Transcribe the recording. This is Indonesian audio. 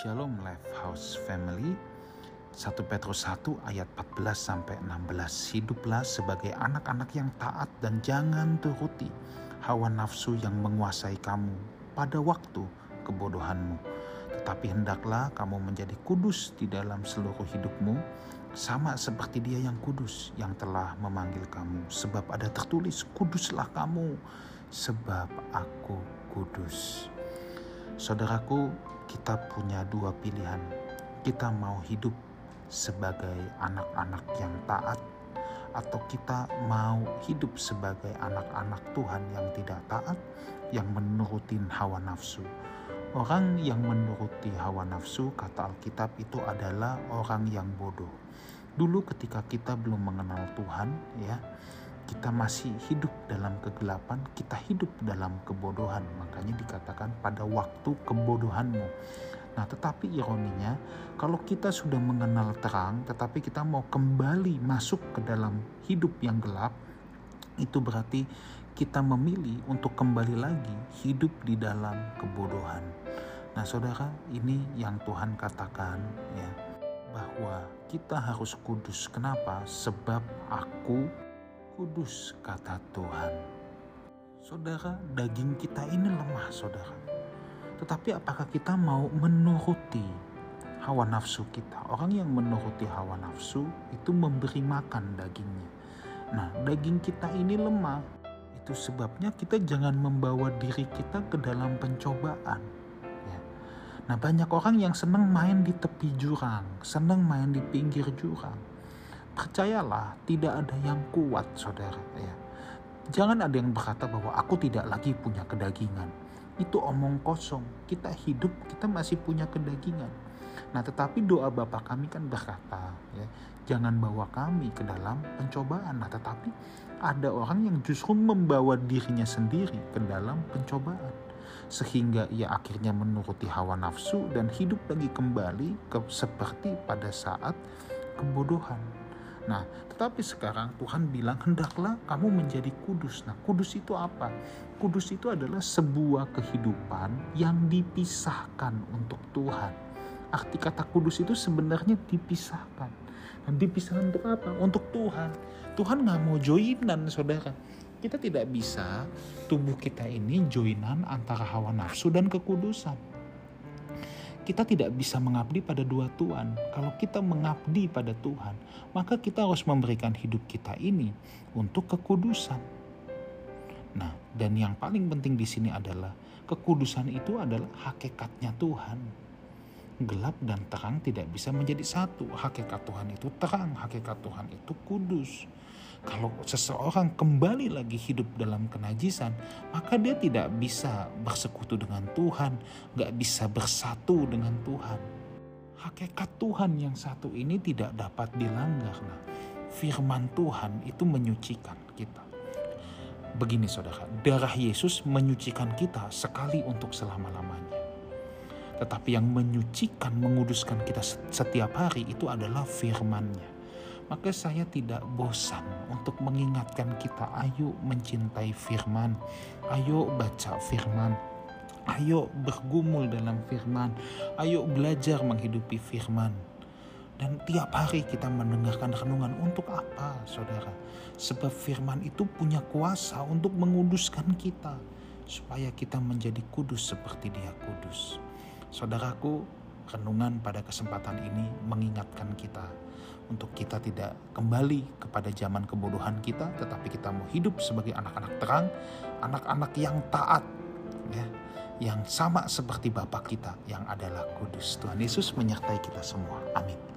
Shalom Life House Family. 1 Petrus 1 ayat 14 sampai 16 Hiduplah sebagai anak-anak yang taat dan jangan turuti hawa nafsu yang menguasai kamu pada waktu kebodohanmu. Tetapi hendaklah kamu menjadi kudus di dalam seluruh hidupmu sama seperti dia yang kudus yang telah memanggil kamu. Sebab ada tertulis kuduslah kamu sebab aku kudus. Saudaraku, kita punya dua pilihan. Kita mau hidup sebagai anak-anak yang taat, atau kita mau hidup sebagai anak-anak Tuhan yang tidak taat, yang menurutin hawa nafsu. Orang yang menuruti hawa nafsu, kata Alkitab, itu adalah orang yang bodoh. Dulu, ketika kita belum mengenal Tuhan, ya, kita masih hidup dalam kegelapan, kita hidup dalam kebodohan. Makanya dikatakan pada waktu kebodohanmu. Nah, tetapi ironinya, kalau kita sudah mengenal terang, tetapi kita mau kembali masuk ke dalam hidup yang gelap, itu berarti kita memilih untuk kembali lagi hidup di dalam kebodohan. Nah, saudara, ini yang Tuhan katakan, ya, bahwa kita harus kudus. Kenapa? Sebab aku kudus, kata Tuhan. Saudara, daging kita ini lemah, saudara. Tetapi apakah kita mau menuruti hawa nafsu kita? Orang yang menuruti hawa nafsu itu memberi makan dagingnya. Nah, daging kita ini lemah. Itu sebabnya kita jangan membawa diri kita ke dalam pencobaan. Ya. Nah, banyak orang yang senang main di tepi jurang, senang main di pinggir jurang percayalah tidak ada yang kuat saudara ya. Jangan ada yang berkata bahwa aku tidak lagi punya kedagingan. Itu omong kosong. Kita hidup kita masih punya kedagingan. Nah tetapi doa Bapa kami kan berkata ya jangan bawa kami ke dalam pencobaan. Nah tetapi ada orang yang justru membawa dirinya sendiri ke dalam pencobaan. Sehingga ia akhirnya menuruti hawa nafsu dan hidup lagi kembali ke seperti pada saat kebodohan Nah, tetapi sekarang Tuhan bilang hendaklah kamu menjadi kudus. Nah, kudus itu apa? Kudus itu adalah sebuah kehidupan yang dipisahkan untuk Tuhan. Arti kata kudus itu sebenarnya dipisahkan. Dan dipisahkan untuk apa? Untuk Tuhan. Tuhan nggak mau joinan, saudara. Kita tidak bisa tubuh kita ini joinan antara hawa nafsu dan kekudusan kita tidak bisa mengabdi pada dua Tuhan. Kalau kita mengabdi pada Tuhan, maka kita harus memberikan hidup kita ini untuk kekudusan. Nah, dan yang paling penting di sini adalah kekudusan itu adalah hakikatnya Tuhan. Gelap dan terang tidak bisa menjadi satu. Hakikat Tuhan itu terang, hakikat Tuhan itu kudus. Kalau seseorang kembali lagi hidup dalam kenajisan, maka dia tidak bisa bersekutu dengan Tuhan, nggak bisa bersatu dengan Tuhan. Hakikat Tuhan yang satu ini tidak dapat dilanggar. Nah, firman Tuhan itu menyucikan kita. Begini saudara, darah Yesus menyucikan kita sekali untuk selama-lamanya. Tetapi yang menyucikan, menguduskan kita setiap hari itu adalah firman-Nya maka saya tidak bosan untuk mengingatkan kita, ayo mencintai firman, ayo baca firman, ayo bergumul dalam firman, ayo belajar menghidupi firman. Dan tiap hari kita mendengarkan renungan untuk apa saudara? Sebab firman itu punya kuasa untuk menguduskan kita. Supaya kita menjadi kudus seperti dia kudus. Saudaraku, renungan pada kesempatan ini mengingatkan kita untuk kita tidak kembali kepada zaman kebodohan kita, tetapi kita mau hidup sebagai anak-anak terang, anak-anak yang taat, ya, yang sama seperti Bapak kita yang adalah kudus. Tuhan Yesus menyertai kita semua. Amin.